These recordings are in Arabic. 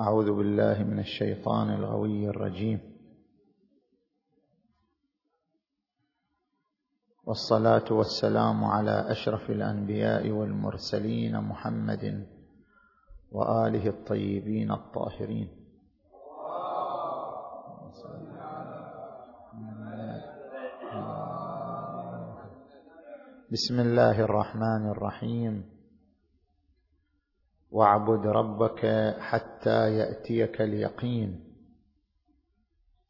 أعوذ بالله من الشيطان الغوي الرجيم. والصلاة والسلام على أشرف الأنبياء والمرسلين محمد وآله الطيبين الطاهرين. بسم الله الرحمن الرحيم. واعبد ربك حتى يأتيك اليقين.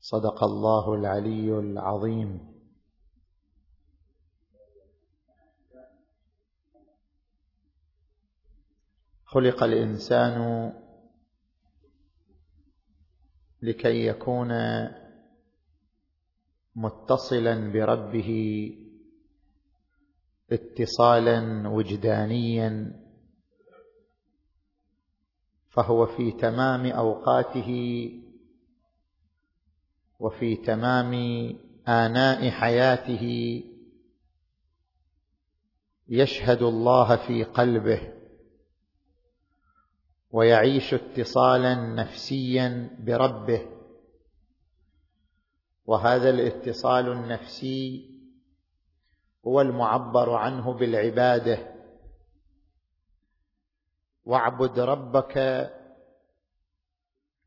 صدق الله العلي العظيم. خلق الإنسان لكي يكون متصلا بربه اتصالا وجدانيا. فهو في تمام أوقاته وفي تمام آناء حياته يشهد الله في قلبه ويعيش اتصالا نفسيا بربه وهذا الاتصال النفسي هو المعبر عنه بالعبادة واعبد ربك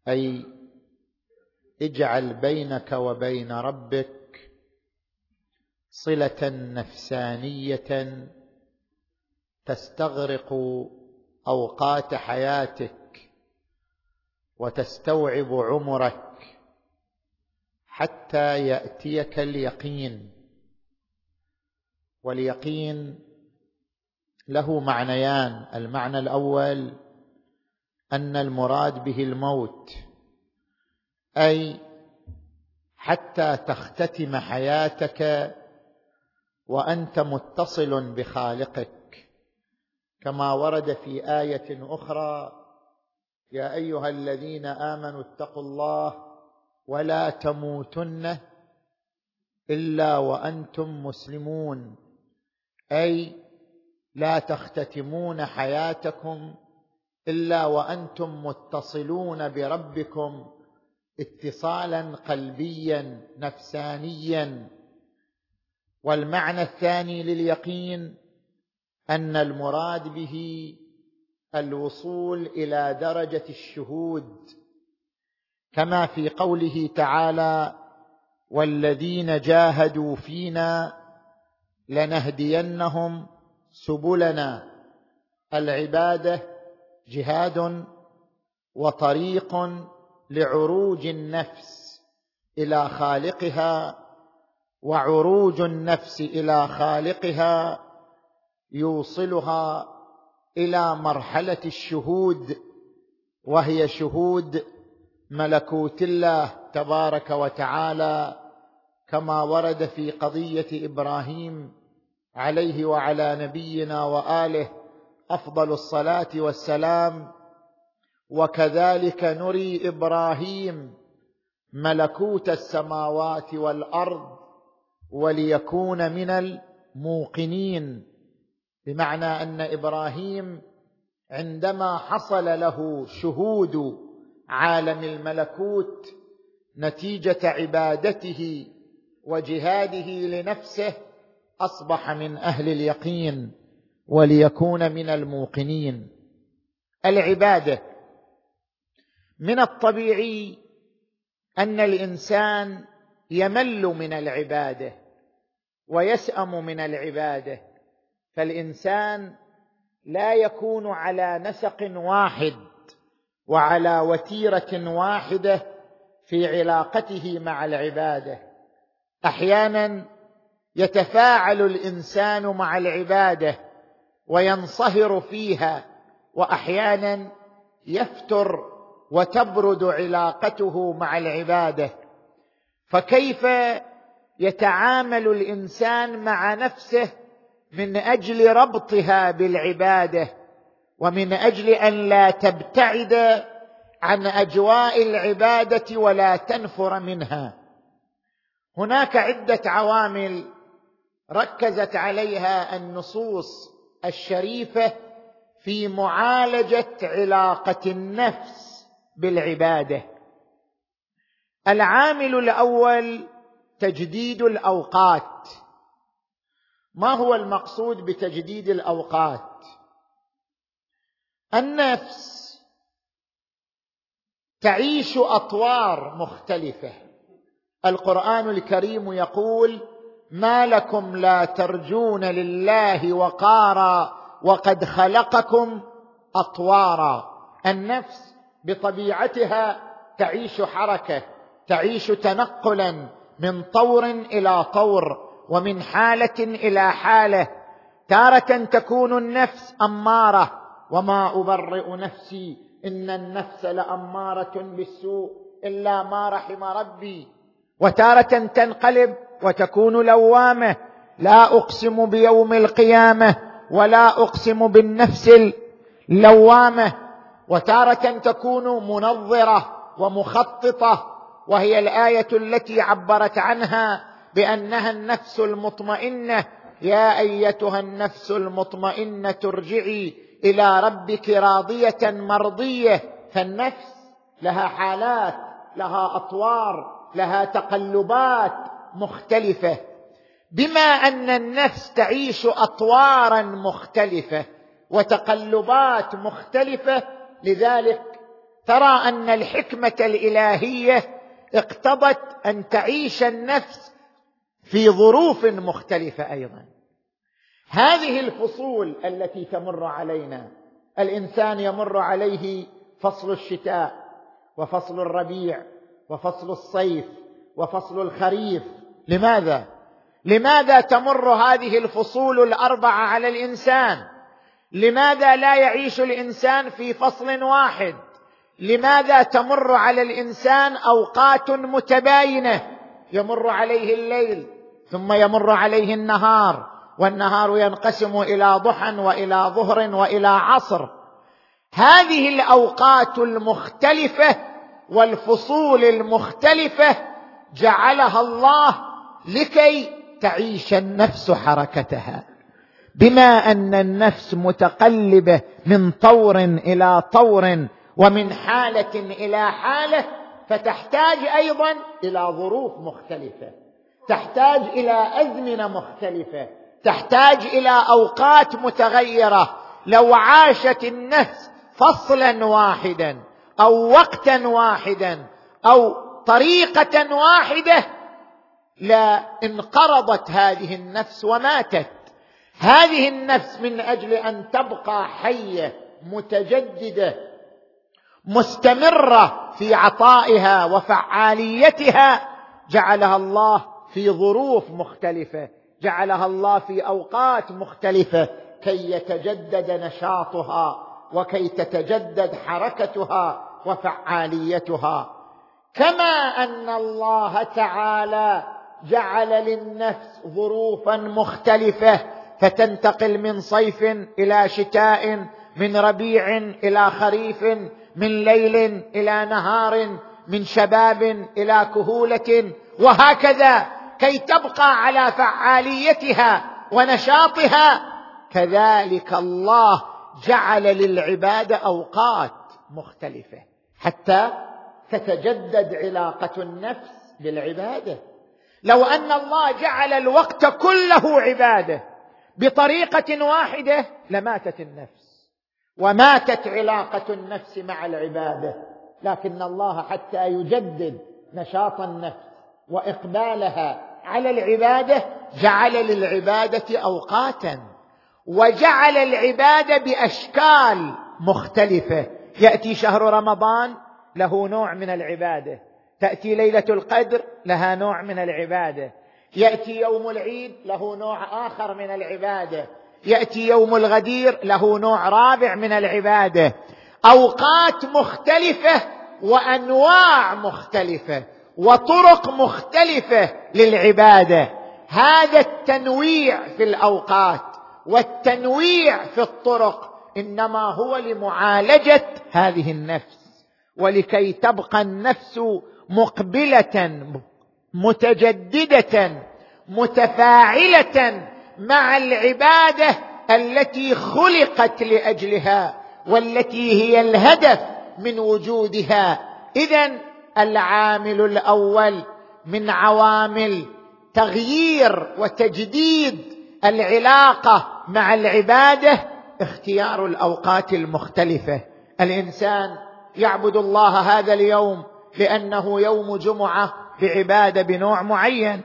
أي اجعل بينك وبين ربك صلة نفسانية تستغرق أوقات حياتك وتستوعب عمرك حتى يأتيك اليقين. واليقين له معنيان. المعنى الأول أن المراد به الموت أي حتى تختتم حياتك وأنت متصل بخالقك. كما ورد في آية أخرى يا أيها الذين آمنوا اتقوا الله ولا تموتن إلا وأنتم مسلمون. أي لا تختتمون حياتكم إلا وأنتم متصلون بربكم اتصالا قلبيا نفسانيا. والمعنى الثاني لليقين أن المراد به الوصول إلى درجة الشهود. كما في قوله تعالى والذين جاهدوا فينا لنهدينهم سبلنا العبادة جهاد وطريق لعروج النفس إلى خالقها وعروج النفس إلى خالقها يوصلها إلى مرحلة الشهود وهي شهود ملكوت الله تبارك وتعالى كما ورد في قضية إبراهيم عليه وعلى نبينا وآله أفضل الصلاة والسلام. وكذلك نري إبراهيم ملكوت السماوات والأرض وليكون من الموقنين. بمعنى أن إبراهيم عندما حصل له شهود عالم الملكوت نتيجة عبادته وجهاده لنفسه أصبح من أهل اليقين وليكون من الموقنين. العبادة من الطبيعي أن الإنسان يمل من العبادة ويسام من العبادة فالإنسان لا يكون على نسق واحد وعلى وتيرة واحدة في علاقته مع العبادة. أحيانا يتفاعل الإنسان مع العبادة وينصهر فيها وأحيانا يفتر وتبرد علاقته مع العبادة. فكيف يتعامل الإنسان مع نفسه من أجل ربطها بالعبادة ومن أجل أن لا تبتعد عن أجواء العبادة ولا تنفر منها؟ هناك عدة عوامل ركزت عليها النصوص الشريفة في معالجة علاقة النفس بالعبادة. العامل الأول تجديد الأوقات. ما هو المقصود بتجديد الأوقات؟ النفس تعيش أطوار مختلفة. القرآن الكريم يقول ما لكم لا ترجون لله وقارا وقد خلقكم أطوارا. النفس بطبيعتها تعيش حركة تعيش تنقلا من طور إلى طور ومن حالة إلى حالة. تارة تكون النفس أمارة. وما أبرئ نفسي إن النفس لأمارة بالسوء إلا ما رحم ربي. وتارة تنقلب وتكون لوامة. لا أقسم بيوم القيامة ولا أقسم بالنفس اللوامة. وتارة تكون منظرة ومخططة وهي الآية التي عبرت عنها بأنها النفس المطمئنة. يا أيتها النفس المطمئنة ارجعي إلى ربك راضية مرضية. فالنفس لها حالات لها أطوار لها تقلبات. مختلفة. بما أن النفس تعيش أطوارا مختلفة وتقلبات مختلفة لذلك ترى أن الحكمة الإلهية اقتضت أن تعيش النفس في ظروف مختلفة أيضا. هذه الفصول التي تمر علينا الإنسان يمر عليه فصل الشتاء وفصل الربيع وفصل الصيف وفصل الخريف لماذا؟ لماذا تمر هذه الفصول الأربعة على الإنسان؟ لماذا لا يعيش الإنسان في فصل واحد؟ لماذا تمر على الإنسان أوقات متباينة؟ يمر عليه الليل ثم يمر عليه النهار والنهار ينقسم إلى ضحى وإلى ظهر وإلى عصر. هذه الأوقات المختلفة والفصول المختلفة جعلها الله لكي تعيش النفس حركتها. بما أن النفس متقلبة من طور إلى طور ومن حالة إلى حالة فتحتاج أيضا إلى ظروف مختلفة. تحتاج إلى أزمنة مختلفة. تحتاج إلى أوقات متغيرة. لو عاشت النفس فصلا واحدا أو وقتا واحدا أو طريقة واحدة لا انقرضت هذه النفس وماتت. هذه النفس من أجل أن تبقى حية متجددة مستمرة في عطائها وفعاليتها. جعلها الله في ظروف مختلفة جعلها الله في أوقات مختلفة. كي يتجدد نشاطها وكي تتجدد حركتها وفعاليتها. كما أن الله تعالى جعل للنفس ظروفا مختلفة فتنتقل من صيف إلى شتاء من ربيع إلى خريف من ليل إلى نهار من شباب إلى كهولة. وهكذا كي تبقى على فعاليتها ونشاطها. كذلك الله جعل للعباده أوقات مختلفة حتى تتجدد علاقة النفس بالعبادة. لو أن الله جعل الوقت كله عبادة بطريقة واحدة لماتت النفس. وماتت علاقة النفس مع العبادة. لكن الله حتى يجدد نشاط النفس وإقبالها على العبادة جعل للعبادة أوقاتا. وجعل العبادة بأشكال مختلفة. يأتي شهر رمضان له نوع من العبادة. تأتي ليلة القدر لها نوع من العبادة. يأتي يوم العيد له نوع آخر من العبادة. يأتي يوم الغدير له نوع رابع من العبادة. أوقات مختلفة وأنواع مختلفة وطرق مختلفة للعبادة. هذا التنويع في الأوقات والتنويع في الطرق إنما هو لمعالجة هذه النفس. ولكي تبقى النفس مقبلة متجددة متفاعلة مع العبادة التي خلقت لأجلها والتي هي الهدف من وجودها. إذا العامل الأول من عوامل تغيير وتجديد العلاقة مع العبادة اختيار الأوقات المختلفة. الإنسان يعبد الله هذا اليوم لأنه يوم جمعة بعبادة بنوع معين.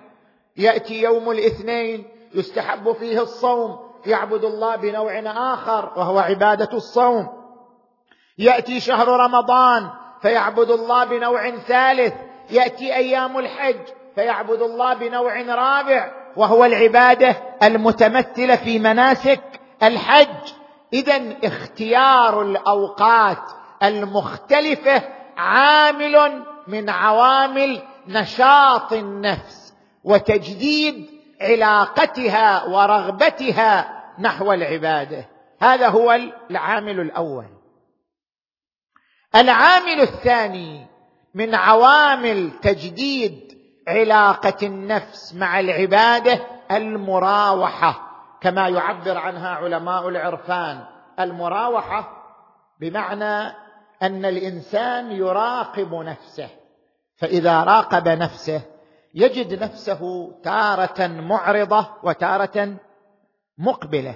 يأتي يوم الاثنين يستحب فيه الصوم يعبد الله بنوع آخر وهو عبادة الصوم. يأتي شهر رمضان فيعبد الله بنوع ثالث. يأتي أيام الحج فيعبد الله بنوع رابع وهو العبادة المتمثلة في مناسك الحج. اذا اختيار الأوقات المختلفة عامل من عوامل نشاط النفس وتجديد علاقتها ورغبتها نحو العبادة. هذا هو العامل الأول. العامل الثاني من عوامل تجديد علاقة النفس مع العبادة المراوحة كما يعبر عنها علماء العرفان. المراوحة بمعنى أن الإنسان يراقب نفسه فإذا راقب نفسه يجد نفسه تارة معرضة وتارة مقبلة.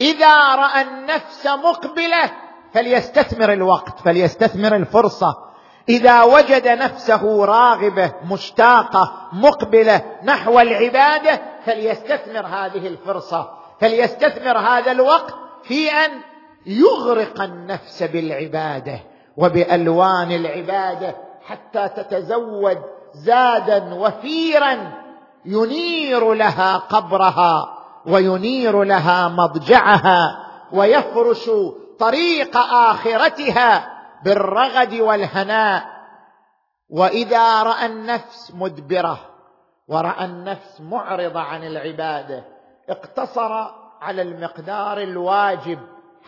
إذا رأى النفس مقبلة فليستثمر الوقت فليستثمر الفرصة. إذا وجد نفسه راغبة مشتاقة مقبلة نحو العبادة فليستثمر هذه الفرصة فليستثمر هذا الوقت في أن يغرق النفس بالعبادة وبألوان العبادة حتى تتزود زادا وفيرا ينير لها قبرها وينير لها مضجعها ويفرش طريق آخرتها بالرغد والهناء. وإذا رأى النفس مدبرة ورأى النفس معرضة عن العبادة اقتصر على المقدار الواجب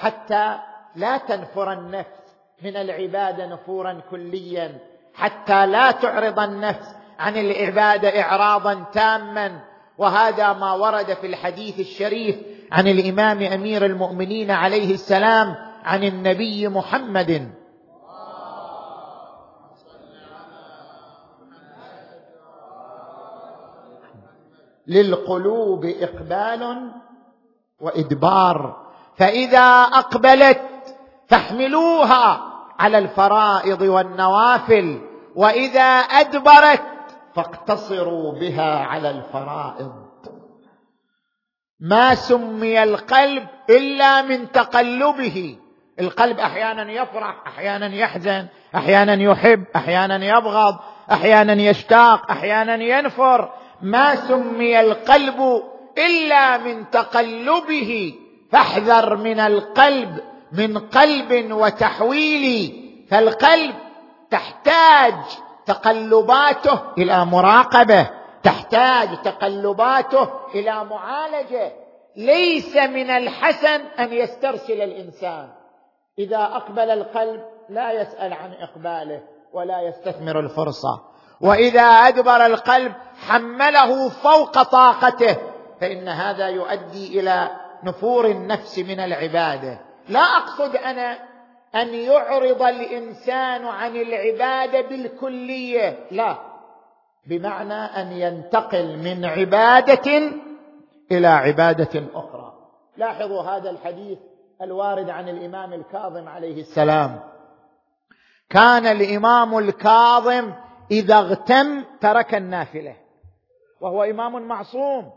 حتى لا تنفر النفس من العباده نفورا كليا حتى لا تعرض النفس عن العباده إعراضا تاما. وهذا ما ورد في الحديث الشريف عن الإمام أمير المؤمنين عليه السلام عن النبي محمد. للقلوب إقبال وإدبار. فإذا أقبلت فاحملوها على الفرائض والنوافل وإذا أدبرت فاقتصروا بها على الفرائض. ما سمي القلب إلا من تقلبه. القلب أحيانا يفرح أحيانا يحزن أحيانا يحب أحيانا يبغض أحيانا يشتاق أحيانا ينفر. ما سمي القلب إلا من تقلبه. فاحذر من القلب من قلب وتحويل. فالقلب تحتاج تقلباته إلى مراقبة تحتاج تقلباته إلى معالجة. ليس من الحسن أن يسترسل الإنسان. إذا أقبل القلب لا يسأل عن إقباله ولا يستثمر الفرصة. وإذا أدبر القلب حمله فوق طاقته فإن هذا يؤدي إلى نفور النفس من العبادة. لا أقصد أنا أن يعرض الإنسان عن العبادة بالكلية. لا. بمعنى أن ينتقل من عبادة إلى عبادة أخرى. لاحظوا هذا الحديث الوارد عن الإمام الكاظم عليه السلام. كان الإمام الكاظم إذا اغتم ترك النافلة. وهو إمام معصوم.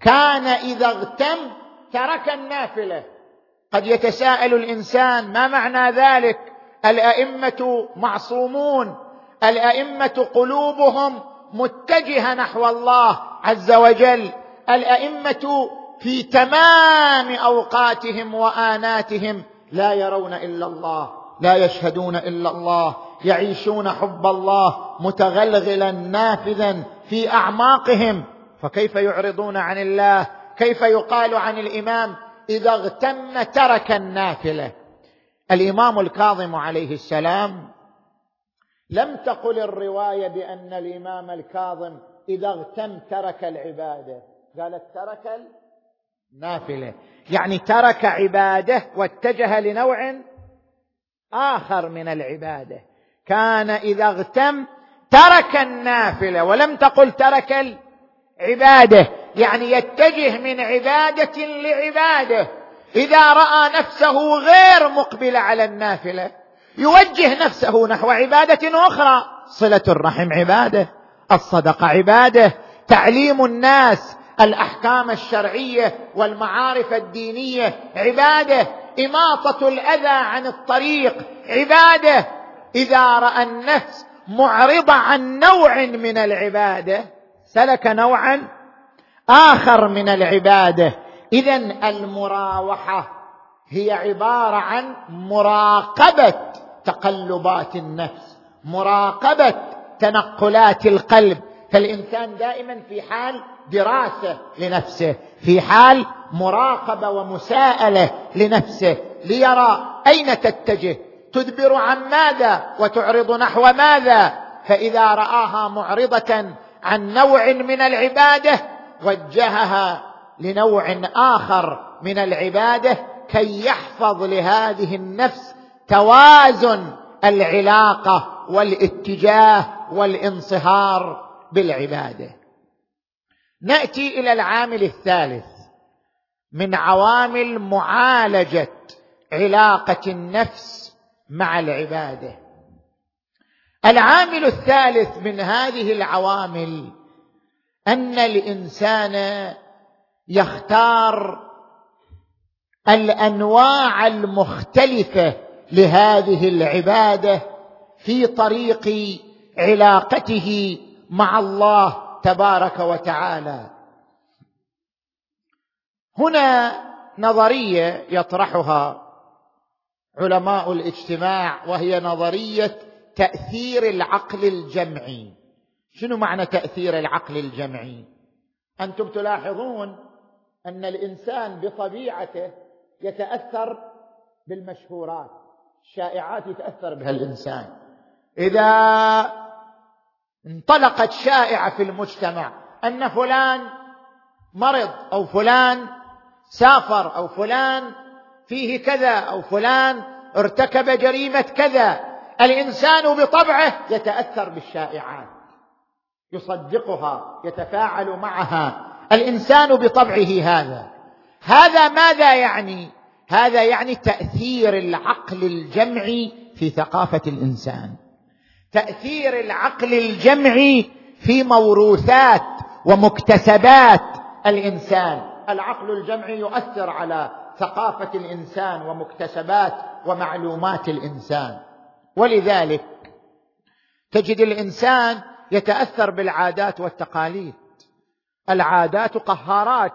كان إذا اغتم ترك النافلة. قد يتساءل الإنسان ما معنى ذلك؟ الأئمة معصومون. الأئمة قلوبهم متجهة نحو الله عز وجل. الأئمة في تمام أوقاتهم وآناتهم لا يرون إلا الله لا يشهدون إلا الله يعيشون حب الله متغلغلا نافذا في أعماقهم. فكيف يعرضون عن الله؟ كيف يقال عن الإمام؟ إذا اغتم ترك النافلة. الإمام الكاظم عليه السلام لم تقل الرواية بأن الإمام الكاظم إذا اغتم ترك العبادة. قالت ترك النافلة. يعني ترك عبادة واتجه لنوع آخر من العبادة. كان إذا اغتم ترك النافلة ولم تقل ترك العبادة. يعني يتجه من عبادة لعباده. إذا رأى نفسه غير مقبل على النافلة يوجه نفسه نحو عبادة أخرى. صلة الرحم عباده الصدقة عباده تعليم الناس الأحكام الشرعية والمعارف الدينية عباده. إماطة الأذى عن الطريق عباده. إذا رأى النفس معرضة عن نوع من العبادة سلك نوعا آخر من العبادة. اذا المراوحة هي عبارة عن مراقبة تقلبات النفس مراقبة تنقلات القلب. فالإنسان دائما في حال دراسة لنفسه في حال مراقبة ومساءلة لنفسه ليرى أين تتجه. تدبر عن ماذا وتعرض نحو ماذا؟ فإذا رآها معرضة عن نوع من العبادة وجهها لنوع آخر من العبادة كي يحفظ لهذه النفس توازن العلاقة والاتجاه والانصهار بالعبادة. نأتي إلى العامل الثالث من عوامل معالجة علاقة النفس مع العبادة. العامل الثالث من هذه العوامل أن الإنسان يختار الأنواع المختلفة لهذه العبادة في طريق علاقته مع الله تبارك وتعالى. هنا نظرية يطرحها علماء الاجتماع وهي نظرية تأثير العقل الجمعي. شنو معنى تأثير العقل الجمعي؟ أنتم تلاحظون أن الإنسان بطبيعته يتأثر بالمشهورات الشائعات يتأثر بها الإنسان. إذا انطلقت شائعة في المجتمع أن فلان مرض أو فلان سافر أو فلان فيه كذا أو فلان ارتكب جريمة كذا الإنسان بطبعه يتأثر بالشائعات. يصدقها يتفاعل معها. الإنسان بطبعه هذا. هذا ماذا يعني؟ هذا يعني تأثير العقل الجمعي في ثقافة الإنسان. تأثير العقل الجمعي في موروثات ومكتسبات الإنسان. العقل الجمعي يؤثر على ثقافة الإنسان ومكتسبات ومعلومات الإنسان. ولذلك تجد الإنسان يتأثر بالعادات والتقاليد. العادات قهارات.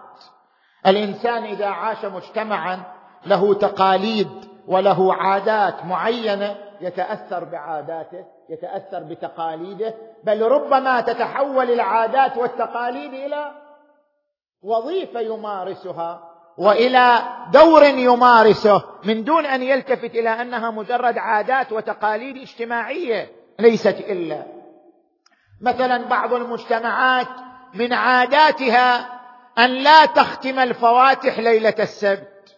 الإنسان إذا عاش مجتمعا له تقاليد وله عادات معينة يتأثر بعاداته يتأثر بتقاليده بل ربما تتحول العادات والتقاليد إلى وظيفة يمارسها وإلى دور يمارسه من دون أن يلتفت إلى أنها مجرد عادات وتقاليد اجتماعية ليست إلا مثلا بعض المجتمعات من عاداتها أن لا تختم الفواتح ليلة السبت.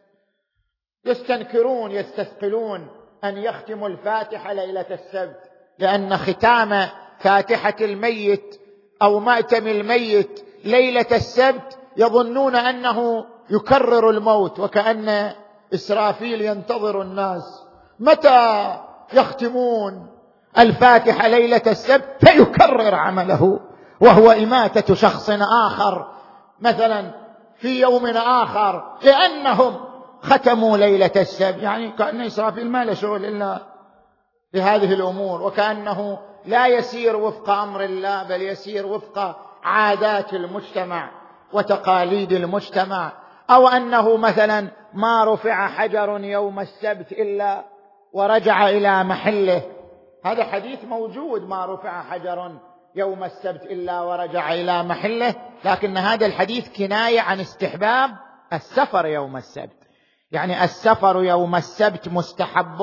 يستنكرون يستثقلون أن يختموا الفاتحه ليلة السبت لأن ختام فاتحة الميت أو مأتم الميت ليلة السبت يظنون أنه يكرر الموت وكأن إسرافيل ينتظر الناس. متى يختمون؟ الفاتحة ليلة السبت فيكرر عمله وهو إماتة شخص آخر. مثلا في يوم آخر لأنهم ختموا ليلة السبت. يعني كأن إسرافيل ما له شغل إلا بهذه الأمور وكأنه لا يسير وفق أمر الله بل يسير وفق عادات المجتمع وتقاليد المجتمع. أو أنه مثلا ما رفع حجر يوم السبت إلا ورجع إلى محله. هذا حديث موجود ما رفع حجر يوم السبت إلا ورجع إلى محله لكن هذا الحديث كناية عن استحباب السفر يوم السبت. يعني السفر يوم السبت مستحب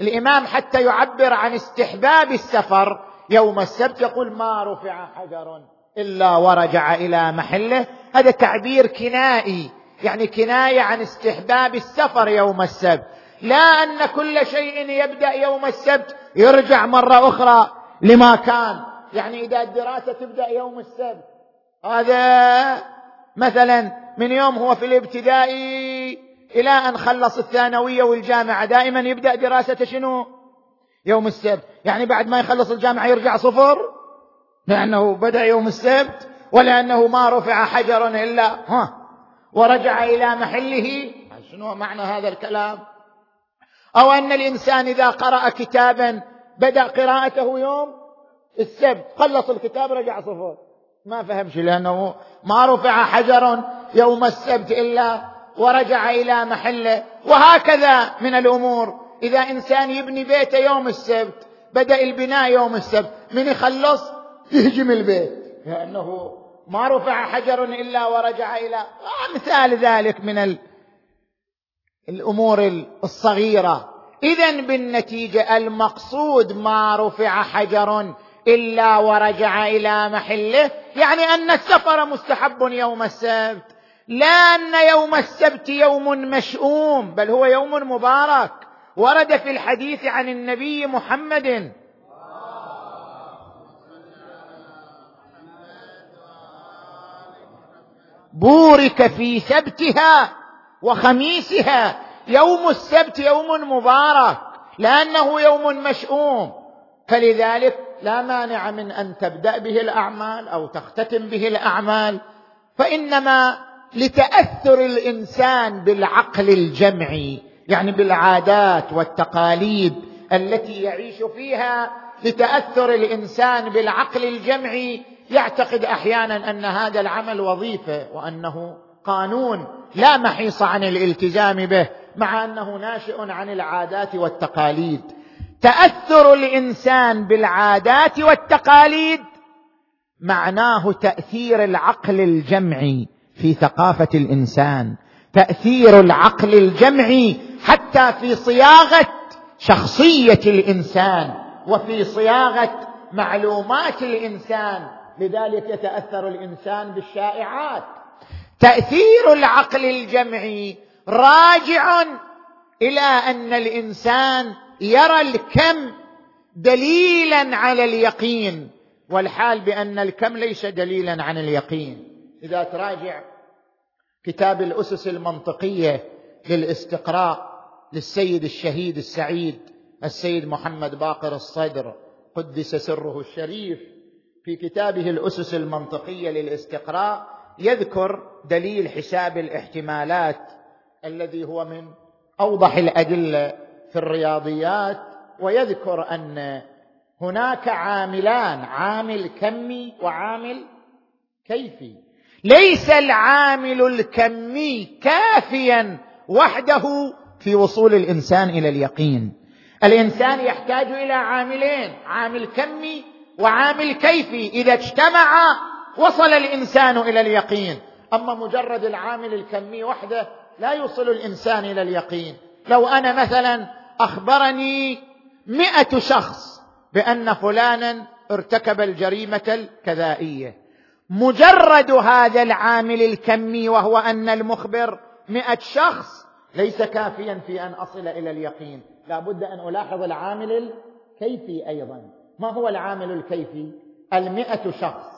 الإمام حتى يعبر عن استحباب السفر يوم السبت يقول ما رفع حجر إلا ورجع إلى محله. هذا تعبير كنائي يعني كناية عن استحباب السفر يوم السبت. لا أن كل شيء يبدأ يوم السبت يرجع مرة أخرى لما كان. يعني إذا الدراسة تبدأ يوم السبت. هذا مثلا من يوم هو في الابتدائي إلى أن خلص الثانوية والجامعة. دائما يبدأ دراسته شنو؟ يوم السبت، يعني بعد ما يخلص الجامعة يرجع صفر؟ لأنه بدأ يوم السبت ولا انه ما رفع حجر إلا ها ورجع إلى محله. شنو معنى هذا الكلام؟ أو أن الإنسان إذا قرأ كتابا بدأ قراءته يوم السبت خلص الكتاب رجع صفر ما فهم شيء لأنه ما رفع حجر يوم السبت إلا ورجع إلى محله وهكذا من الأمور. إذا إنسان يبني بيته يوم السبت بدأ البناء يوم السبت من يخلص؟ يهجم البيت. لأنه ما رفع حجر إلا ورجع إلى امثال ذلك من الأمور الصغيرة. اذا بالنتيجة المقصود ما رفع حجر إلا ورجع إلى محله يعني أن السفر مستحب يوم السبت. لا أن يوم السبت يوم مشؤوم بل هو يوم مبارك. ورد في الحديث عن النبي محمد. بورك في سبتها. وخميسها يوم السبت يوم مبارك لأنه يوم مشؤوم. فلذلك لا مانع من أن تبدأ به الأعمال أو تختتم به الأعمال. فإنما لتأثر الإنسان بالعقل الجمعي يعني بالعادات والتقاليد التي يعيش فيها لتأثر الإنسان بالعقل الجمعي. يعتقد أحيانا أن هذا العمل وظيفة وأنه قانون لا محيص عن الالتزام به مع أنه ناشئ عن العادات والتقاليد. تأثر الإنسان بالعادات والتقاليد معناه تأثير العقل الجمعي في ثقافة الإنسان تأثير العقل الجمعي حتى في صياغة شخصية الإنسان وفي صياغة معلومات الإنسان. لذلك يتأثر الإنسان بالشائعات. تأثير العقل الجمعي راجع إلى أن الإنسان يرى الكم دليلا على اليقين والحال بأن الكم ليس دليلا عن اليقين. إذا تراجع كتاب الأسس المنطقية للاستقراء للسيد الشهيد السعيد السيد محمد باقر الصدر قدس سره الشريف في كتابه الأسس المنطقية للاستقراء يذكر دليل حساب الاحتمالات الذي هو من أوضح الأدلة في الرياضيات ويذكر أن هناك عاملان عامل كمي وعامل كيفي. ليس العامل الكمي كافيا وحده في وصول الإنسان إلى اليقين. الإنسان يحتاج إلى عاملين عامل كمي وعامل كيفي. إذا اجتمعا وصل الإنسان إلى اليقين. أما مجرد العامل الكمي وحده لا يوصل الإنسان إلى اليقين. لو أنا مثلا أخبرني مئة شخص بأن فلانا ارتكب الجريمة الكذائية مجرد هذا العامل الكمي وهو أن المخبر مئة شخص ليس كافيا في أن أصل إلى اليقين. لا بد أن ألاحظ العامل الكيفي أيضا. ما هو العامل الكيفي؟ المئة شخص.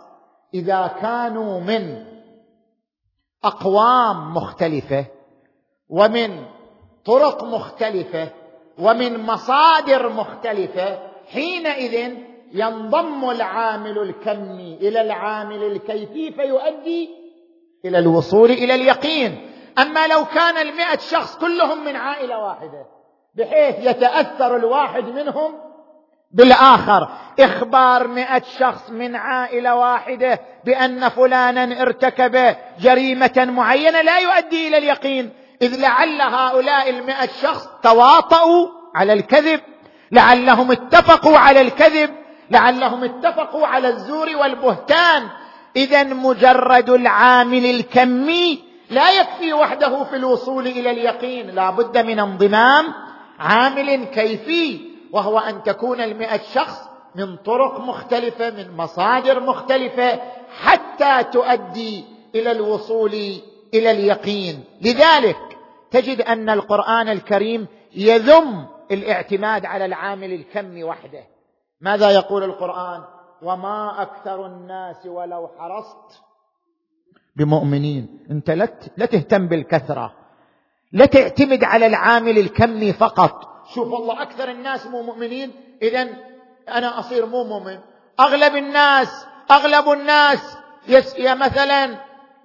إذا كانوا من أقوام مختلفة ومن طرق مختلفة ومن مصادر مختلفة حينئذ ينضم العامل الكمي إلى العامل الكيفي فيؤدي إلى الوصول إلى اليقين. أما لو كان المئة شخص كلهم من عائلة واحدة بحيث يتأثر الواحد منهم بالآخر إخبار مئة شخص من عائلة واحدة بأن فلانا ارتكب جريمة معينة لا يؤدي إلى اليقين. إذ لعل هؤلاء المئة شخص تواطؤوا على الكذب لعلهم اتفقوا على الكذب لعلهم اتفقوا على الزور والبهتان. إذا مجرد العامل الكمي لا يكفي وحده في الوصول إلى اليقين. لا بد من انضمام عامل كيفي. وهو أن تكون المئة شخص من طرق مختلفة من مصادر مختلفة حتى تؤدي إلى الوصول إلى اليقين. لذلك تجد أن القرآن الكريم يذم الاعتماد على العامل الكمي وحده. ماذا يقول القرآن؟ وما أكثر الناس ولو حرصت بمؤمنين. أنت لا تهتم بالكثرة. لا تعتمد على العامل الكمي فقط. شوف والله أكثر الناس مو مؤمنين. اذا أنا أصير مو مؤمن. أغلب الناس أغلب الناس يس يا مثلا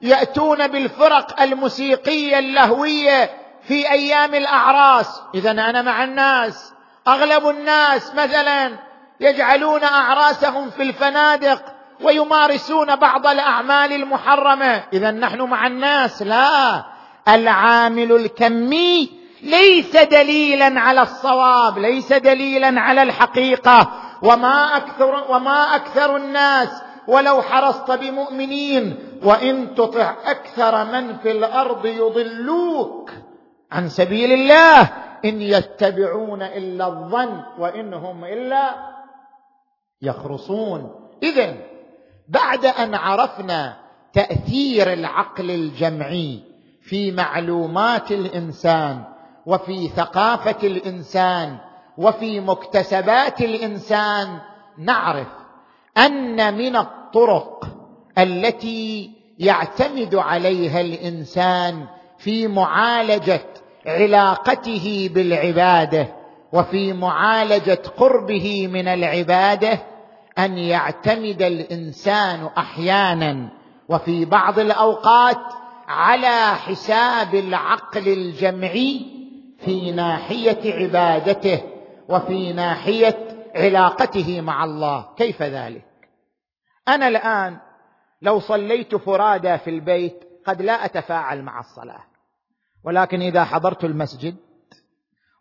يأتون بالفرق الموسيقية اللهوية في أيام الأعراس. اذا أنا مع الناس. أغلب الناس مثلا يجعلون أعراسهم في الفنادق ويمارسون بعض الأعمال المحرمة. اذا نحن مع الناس. لا. العامل الكمي ليس دليلا على الصواب ليس دليلا على الحقيقة. وما أكثر وما أكثر الناس ولو حرصت بمؤمنين وإن تطع أكثر من في الأرض يضلوك عن سبيل الله. إن يتبعون إلا الظن وإن هم إلا يخرصون. اذا بعد أن عرفنا تأثير العقل الجمعي في معلومات الإنسان وفي ثقافة الإنسان وفي مكتسبات الإنسان نعرف أن من الطرق التي يعتمد عليها الإنسان في معالجة علاقته بالعبادة وفي معالجة قربه من العبادة أن يعتمد الإنسان أحيانا وفي بعض الأوقات على حساب العقل الجمعي في ناحية عبادته وفي ناحية علاقته مع الله. كيف ذلك؟ أنا الآن لو صليت فرادى في البيت قد لا أتفاعل مع الصلاة. ولكن إذا حضرت المسجد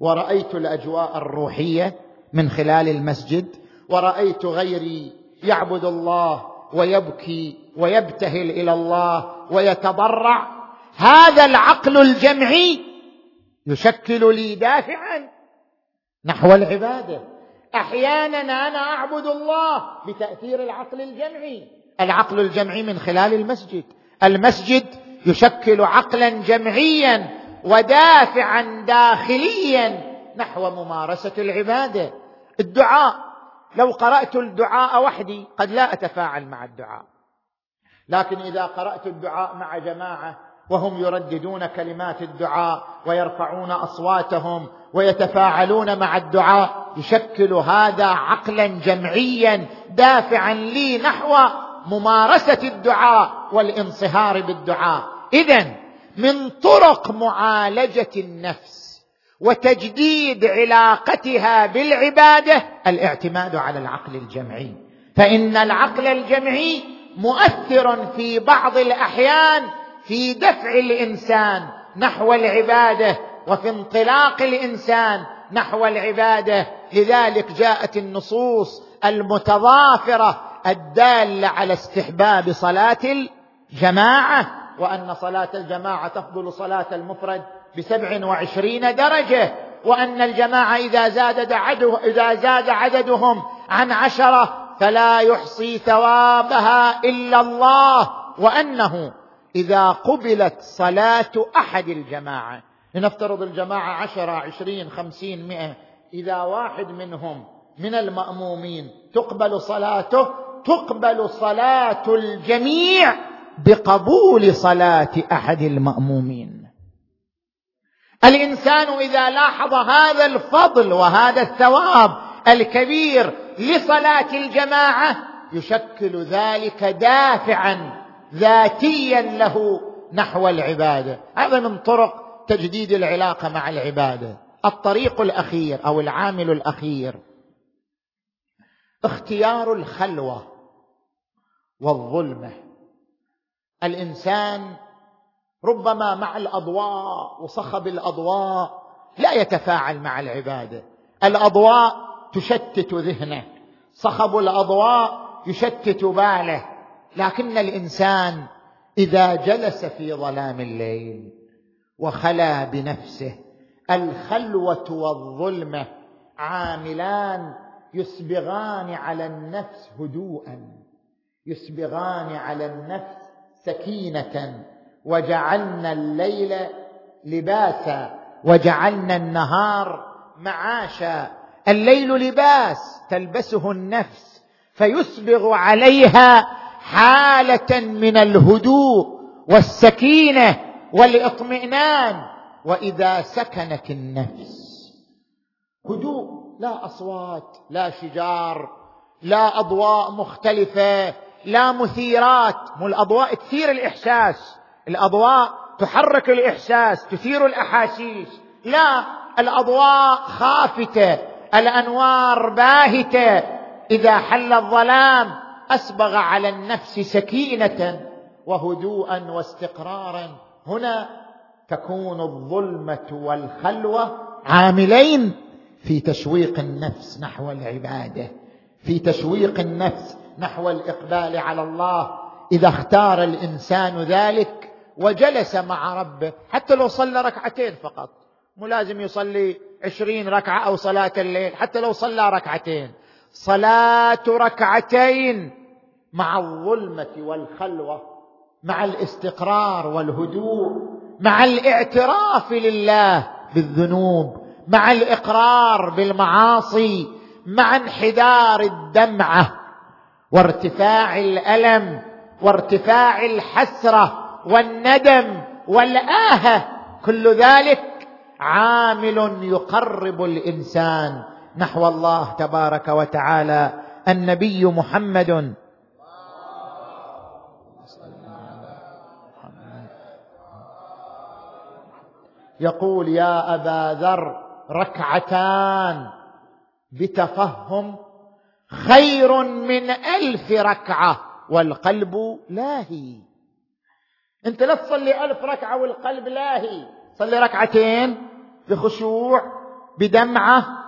ورأيت الأجواء الروحية من خلال المسجد ورأيت غيري يعبد الله ويبكي ويبتهل إلى الله ويتضرع هذا العقل الجمعي يشكل لي دافعا نحو العبادة. أحيانا أنا أعبد الله بتأثير العقل الجمعي. العقل الجمعي من خلال المسجد. المسجد يشكل عقلا جمعيا ودافعا داخليا نحو ممارسة العبادة. الدعاء لو قرأت الدعاء وحدي قد لا أتفاعل مع الدعاء. لكن إذا قرأت الدعاء مع جماعة وهم يرددون كلمات الدعاء ويرفعون أصواتهم ويتفاعلون مع الدعاء. يشكل هذا عقلا جمعيا دافعا لي نحو ممارسة الدعاء والانصهار بالدعاء. اذا من طرق معالجة النفس وتجديد علاقتها بالعبادة الاعتماد على العقل الجمعي. فإن العقل الجمعي مؤثر في بعض الأحيان في دفع الإنسان نحو العبادة وفي انطلاق الإنسان نحو العبادة. لذلك جاءت النصوص المتضافرة الدالة على استحباب صلاة الجماعة وأن صلاة الجماعة تفضل صلاة المفرد بسبع وعشرين درجة وأن الجماعة إذا زاد إذا زاد عددهم عن عشرة فلا يحصي ثوابها إلا الله وأنه إذا قبلت صلاة أحد الجماعة لنفترض الجماعة عشرة عشرين خمسين مئة إذا واحد منهم من المأمومين تقبل صلاته تقبل صلاة الجميع بقبول صلاة أحد المأمومين. الإنسان إذا لاحظ هذا الفضل وهذا الثواب الكبير لصلاة الجماعة يشكل ذلك دافعا ذاتيا له نحو العبادة. هذا من طرق تجديد العلاقة مع العبادة. الطريق الأخير أو العامل الأخير. اختيار الخلوة والظلمة. الإنسان ربما مع الأضواء وصخب الأضواء لا يتفاعل مع العبادة. الأضواء تشتت ذهنه. صخب الأضواء يشتت باله. لكن الإنسان إذا جلس في ظلام الليل وخلا بنفسه الخلوة والظلمة عاملان يسبغان على النفس هدوءا يسبغان على النفس سكينة وجعلنا الليل لباسا وجعلنا النهار معاشا. الليل لباس تلبسه النفس فيسبغ عليها حالة من الهدوء والسكينة والإطمئنان. وإذا سكنت النفس هدوء لا أصوات لا شجار لا أضواء مختلفة لا مثيرات. مو الأضواء تثير الإحساس الأضواء تحرك الإحساس تثير الأحاسيس. لا الأضواء خافتة الأنوار باهتة. إذا حل الظلام اسبغ على النفس سكينة وهدوءا واستقرارا. هنا تكون الظلمة والخلوة عاملين في تشويق النفس نحو العبادة في تشويق النفس نحو الإقبال على الله. إذا اختار الإنسان ذلك وجلس مع ربه حتى لو صلى ركعتين فقط مو لازم يصلي عشرين ركعة أو صلاة الليل حتى لو صلى ركعتين. صلاة ركعتين مع الظلمة والخلوة مع الاستقرار والهدوء مع الاعتراف لله بالذنوب مع الإقرار بالمعاصي مع انحدار الدمعة وارتفاع الألم وارتفاع الحسرة والندم والآهة. كل ذلك عامل يقرب الإنسان نحو الله تبارك وتعالى النبي محمد. يقول يا أبا ذر ركعتان بتفهم خير من ألف ركعة والقلب لاهي. أنت لا تصلي ألف ركعة والقلب لاهي. صلي ركعتين بخشوع بدمعة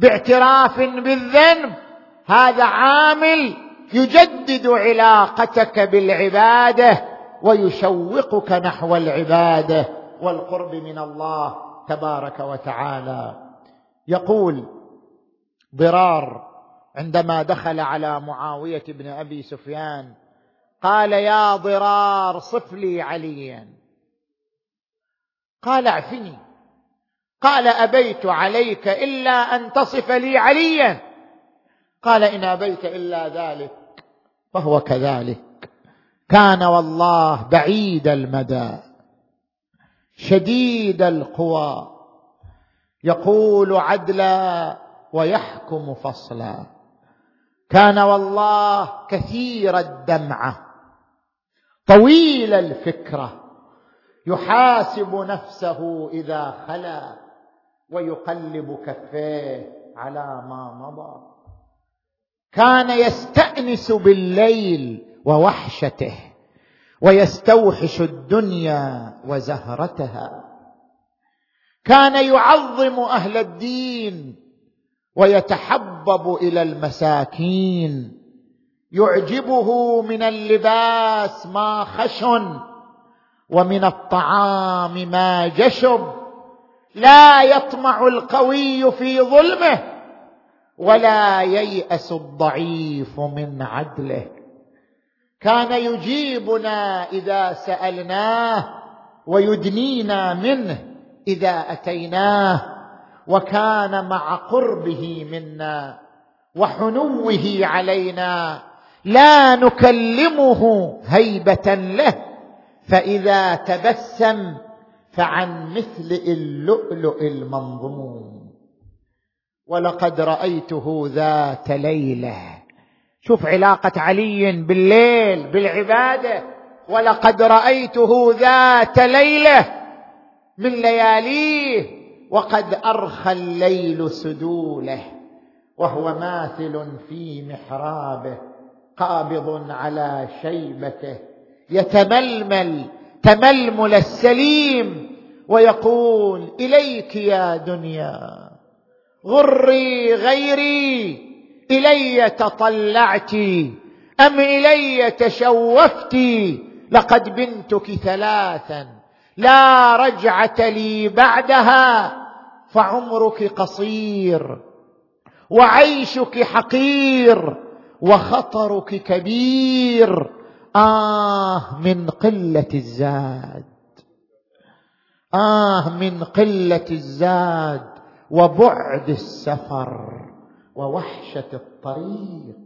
باعتراف بالذنب. هذا عامل يجدد علاقتك بالعبادة ويشوقك نحو العبادة. والقرب من الله تبارك وتعالى. يقول ضرار عندما دخل على معاوية بن أبي سفيان قال يا ضرار صف لي عليا. قال اعفني. قال أبيت عليك إلا أن تصف لي عليا. قال إن أبيت إلا ذلك فهو كذلك. كان والله بعيد المدى شديد القوى يقول عدلا ويحكم فصلا. كان والله كثير الدمعه طويل الفكرة يحاسب نفسه إذا خلا. ويقلب كفيه على ما مضى. كان يستأنس بالليل ووحشته ويستوحش الدنيا وزهرتها. كان يعظم أهل الدين ويتحبب إلى المساكين. يعجبه من اللباس ما خشن ومن الطعام ما جشب. لا يطمع القوي في ظلمه ولا ييأس الضعيف من عدله. كان يجيبنا إذا سألناه ويدنينا منه إذا أتيناه وكان مع قربه منا وحنوه علينا. لا نكلمه هيبة له فإذا تبسم فعن مثل اللؤلؤ المنظوم. ولقد رأيته ذات ليلة. شوف علاقة علي بالليل بالعبادة. ولقد رأيته ذات ليلة من لياليه. وقد أرخى الليل سدوله. وهو ماثل في محرابه قابض على شيبته. يتململ تململ السليم. ويقول إليك يا دنيا غري غيري إلي تطلعت أم إلي تشوفت؟ لقد بنتك ثلاثا لا رجعة لي بعدها فعمرك قصير وعيشك حقير وخطرك كبير. آه من قلة الزاد. آه من قلة الزاد وبعد السفر ووحشة الطريق.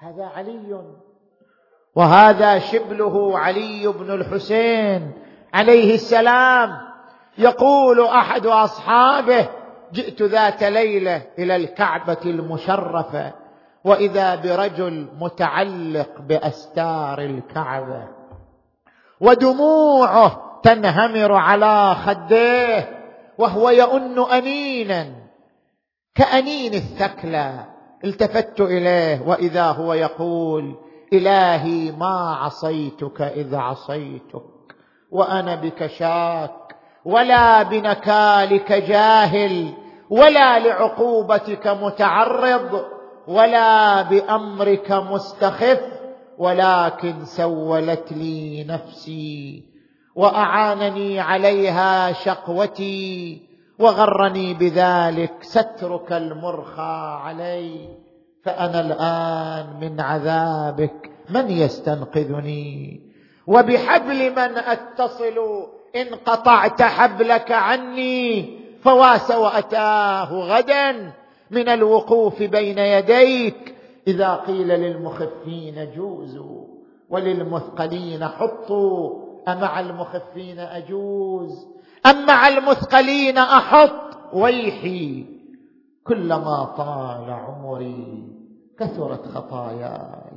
هذا علي. وهذا شبله علي بن الحسين عليه السلام. يقول أحد أصحابه جئت ذات ليلة إلى الكعبة المشرفة وإذا برجل متعلق بأستار الكعبة ودموعه تنهمر على خديه وهو يؤن أنينا كأنين الثكلى. التفت إليه وإذا هو يقول إلهي ما عصيتك إذ عصيتك وأنا بك شاك ولا بنكالك جاهل ولا لعقوبتك متعرض ولا بأمرك مستخف ولكن سولت لي نفسي وأعانني عليها شقوتي وغرني بذلك سترك المرخى علي فأنا الآن من عذابك من يستنقذني؟ وبحبل من أتصل إن قطعت حبلك عني فواس وأتاه غدا من الوقوف بين يديك. إذا قيل للمخفين جوزوا وللمثقلين حطوا أمع المخفين أجوز ام مع المثقلين أحط. ويحي كلما طال عمري كثرت خطاياي.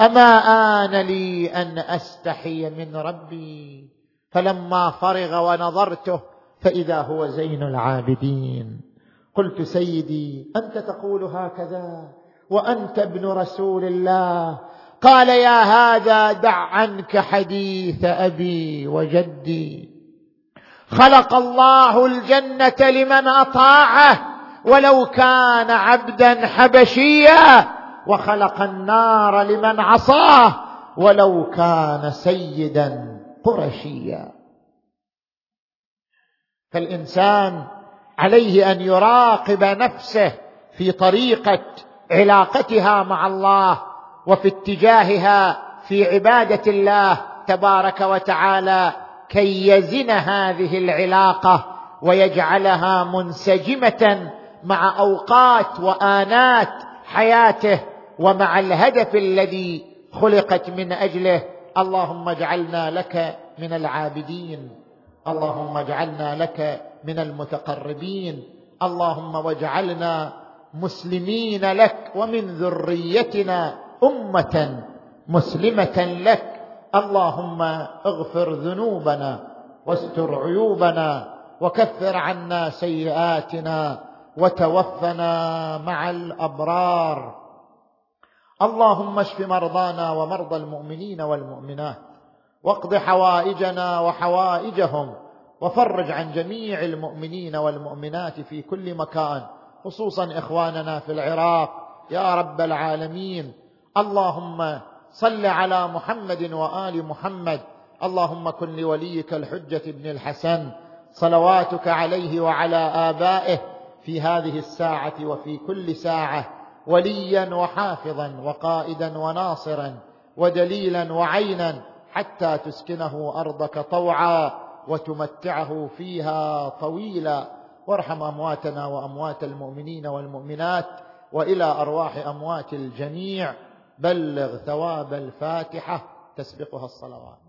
أما آن لي أن أستحي من ربي فلما فرغ ونظرته فإذا هو زين العابدين. قلت سيدي أنت تقول هكذا وأنت ابن رسول الله قال يا هذا دع عنك حديث أبي وجدي. خلق الله الجنة لمن أطاعه ولو كان عبدا حبشيا. وخلق النار لمن عصاه ولو كان سيدا قرشيا. فالإنسان عليه أن يراقب نفسه في طريقة علاقتها مع الله وفي اتجاهها في عبادة الله تبارك وتعالى كي يزن هذه العلاقة ويجعلها منسجمة مع أوقات وآنات حياته ومع الهدف الذي خلقت من أجله. اللهم اجعلنا لك من العابدين. اللهم اجعلنا لك من المتقربين. اللهم واجعلنا مسلمين لك ومن ذريتنا أمة مسلمة لك. اللهم اغفر ذنوبنا واستر عيوبنا وكفر عنا سيئاتنا وتوفنا مع الأبرار. اللهم اشف مرضانا ومرضى المؤمنين والمؤمنات واقض حوائجنا وحوائجهم وفرج عن جميع المؤمنين والمؤمنات في كل مكان خصوصا إخواننا في العراق. يا رب العالمين اللهم صل على محمد وآل محمد. اللهم كن لوليك الحجة بن الحسن. صلواتك عليه وعلى آبائه في هذه الساعة وفي كل ساعة. وليا وحافظا وقائدا وناصرا ودليلا وعينا حتى تسكنه أرضك طوعا وتمتعه فيها طويلا. وارحم أمواتنا وأموات المؤمنين والمؤمنات وإلى أرواح أموات الجميع. بلغ ثواب الفاتحة تسبقها الصلوات.